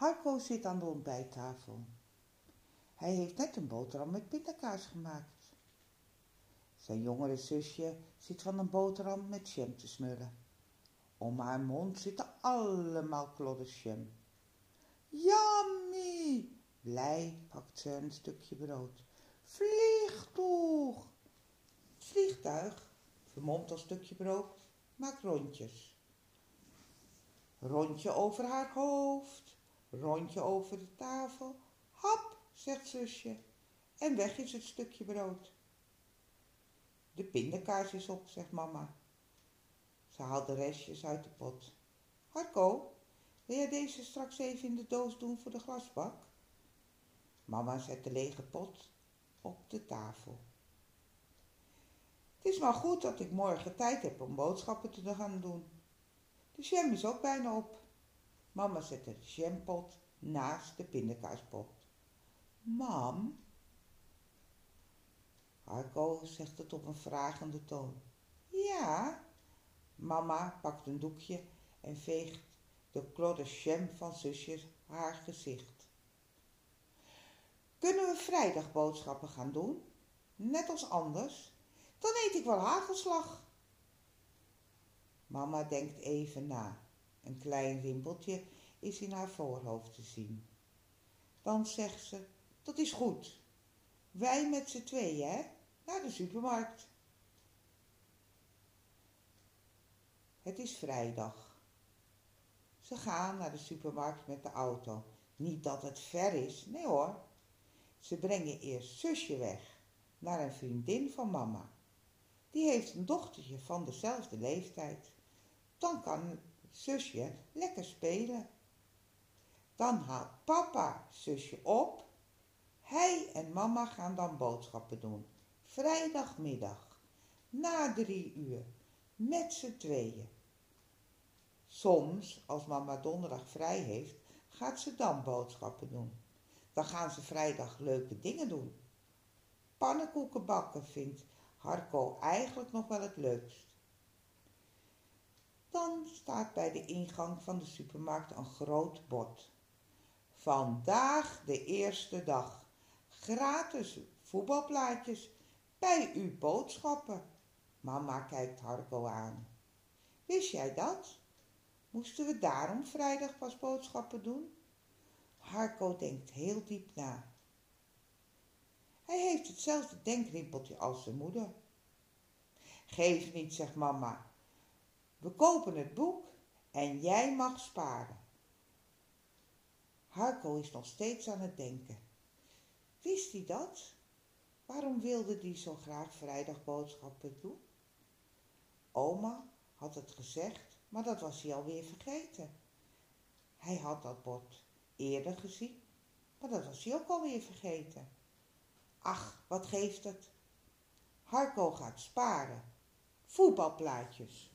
Harco zit aan de ontbijttafel. Hij heeft net een boterham met pindakaas gemaakt. Zijn jongere zusje zit van een boterham met jam te smullen. Om haar mond zitten allemaal klodders jam. Yummy! Blij pakt ze een stukje brood. Vlieg toch! Het vliegtuig, vermomd als stukje brood, maakt rondjes. Rondje over haar hoofd, rondje over de tafel. Hap, zegt zusje. En weg is het stukje brood. De pindakaas is op, zegt mama. Ze haalt de restjes uit de pot. Harco, wil jij deze straks even in de doos doen voor de glasbak? Mama zet de lege pot op de tafel. Het is maar goed dat ik morgen tijd heb om boodschappen te gaan doen. De jam is ook bijna op. Mama zet de jampot naast de pindakaaspot. Mam? Harco zegt het op een vragende toon. Ja? Mama pakt een doekje en veegt de klodder jam van zusjes haar gezicht. Kunnen we vrijdag boodschappen gaan doen? Net als anders? Dan eet ik wel hagelslag. Mama denkt even na. Een klein rimpeltje is in haar voorhoofd te zien. Dan zegt ze, dat is goed. Wij met z'n tweeën, hè? Naar de supermarkt. Het is vrijdag. Ze gaan naar de supermarkt met de auto. Niet dat het ver is, nee hoor. Ze brengen eerst zusje weg naar een vriendin van mama. Die heeft een dochtertje van dezelfde leeftijd. Dan kan zusje lekker spelen. Dan haalt papa zusje op. Hij en mama gaan dan boodschappen doen. Vrijdagmiddag, na drie uur, met z'n tweeën. Soms, als mama donderdag vrij heeft, gaat ze dan boodschappen doen. Dan gaan ze vrijdag leuke dingen doen. Pannenkoeken bakken vindt Harco eigenlijk nog wel het leukst. Dan staat bij de ingang van de supermarkt een groot bord. Vandaag de eerste dag. Gratis voetbalplaatjes bij uw boodschappen. Mama kijkt Harco aan. Wist jij dat? Moesten we daarom vrijdag pas boodschappen doen? Harco denkt heel diep na. Hij heeft hetzelfde denkrimpeltje als zijn moeder. Geef niet, zegt mama. We kopen het boek en jij mag sparen. Harco is nog steeds aan het denken. Wist hij dat? Waarom wilde hij zo graag vrijdag boodschappen doen? Oma had het gezegd, maar dat was hij alweer vergeten. Hij had dat bord eerder gezien, maar dat was hij ook alweer vergeten. Ach, wat geeft het? Harco gaat sparen. Voetbalplaatjes.